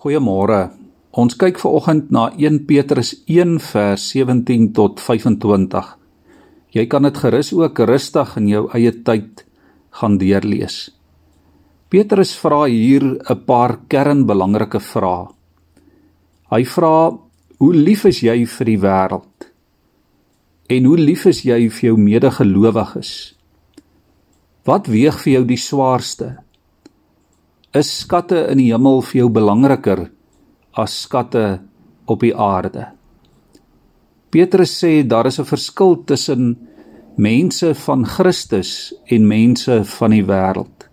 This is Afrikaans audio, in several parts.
Goeiemôre. Ons kyk veraloggend na 1 Petrus 1 vers 17 tot 25. Jy kan dit gerus ook rustig in jou eie tyd gaan deurlees. Petrus vra hier 'n paar kernbelangrike vrae. Hy vra: "Hoe lief is jy vir die wêreld? En hoe lief is jy vir jou medegelowiges? Wat weeg vir jou die swaarste?" Is skatte in die hemel vir jou belangriker as skatte op die aarde. Petrus sê daar is 'n verskil tussen mense van Christus en mense van die wêreld.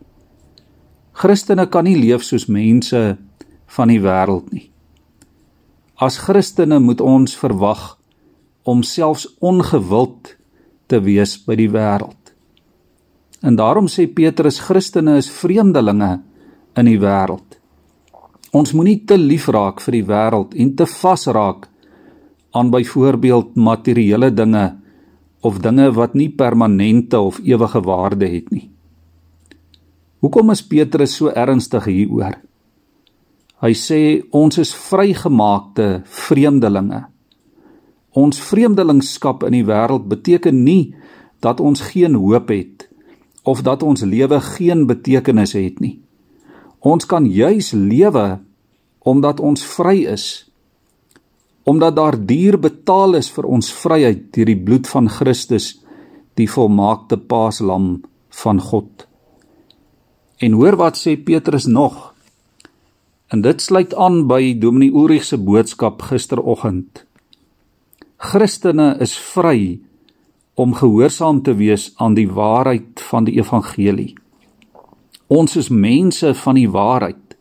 Christene kan nie leef soos mense van die wêreld nie. As Christene moet ons verwag om selfs ongewild te wees by die wêreld. En daarom sê Petrus Christene is vreemdelinge in die wêreld. Ons moenie te lief raak vir die wêreld en te vasraak aan byvoorbeeld materiële dinge of dinge wat nie permanente of ewige waarde het nie. Hoekom is Petrus so ernstig hieroor? Hy sê ons is vrygemaakte vreemdelinge. Ons vreemdelingskap in die wêreld beteken nie dat ons geen hoop het of dat ons lewe geen betekenis het nie. Ons kan juis lewe omdat ons vry is. Omdat daar duur betaal is vir ons vryheid deur die bloed van Christus, die volmaakte paaslam van God. En hoor wat sê Petrus nog? En dit sluit aan by Dominee Ulrich se boodskap gisteroggend. Christene is vry om gehoorsaam te wees aan die waarheid van die evangelie. Ons is mense van die waarheid.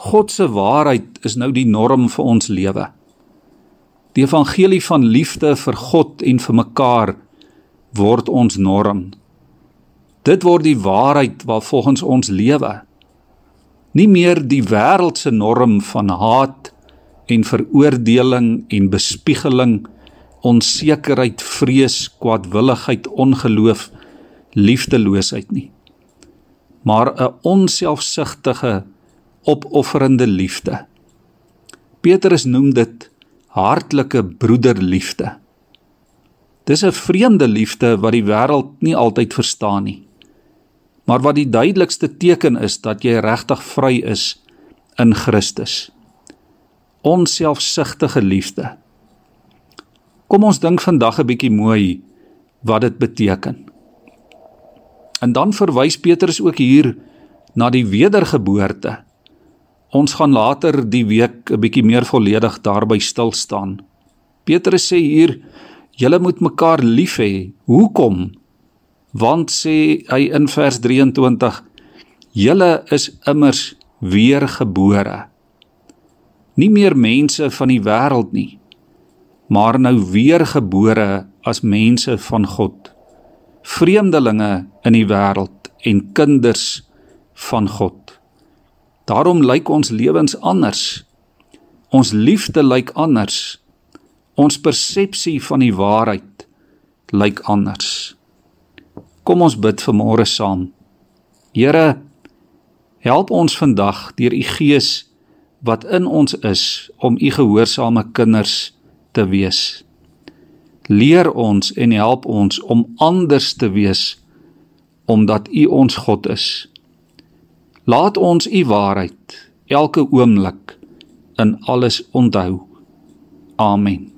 God se waarheid is nou die norm vir ons lewe. Die evangelie van liefde vir God en vir mekaar word ons norm. Dit word die waarheid waar volgens ons lewe. Nie meer die wêreldse norm van haat en veroordeling en bespiegeling, onsekerheid, vrees, kwaadwilligheid, ongeloof, liefdeloosheid nie maar 'n onselfsugtige opofferende liefde. Petrus noem dit hartlike broederliefde. Dis 'n vreemde liefde wat die wêreld nie altyd verstaan nie. Maar wat die duidelikste teken is dat jy regtig vry is in Christus. Onselfsugtige liefde. Kom ons dink vandag 'n bietjie mooi wat dit beteken. En dan verwys Petrus ook hier na die wedergeboorte. Ons gaan later die week 'n bietjie meer volledig daarby stil staan. Petrus sê hier julle moet mekaar lief hê. Hoekom? Want sê hy in vers 23 julle is immers weergebore. Nie meer mense van die wêreld nie, maar nou weergebore as mense van God vreemdelinge in die wêreld en kinders van God. Daarom lyk ons lewens anders. Ons liefde lyk anders. Ons persepsie van die waarheid lyk anders. Kom ons bid vanmôre saam. Here, help ons vandag deur u Gees wat in ons is om u gehoorsame kinders te wees leer ons en help ons om anders te wees omdat U ons God is. Laat ons U waarheid elke oomblik in alles onthou. Amen.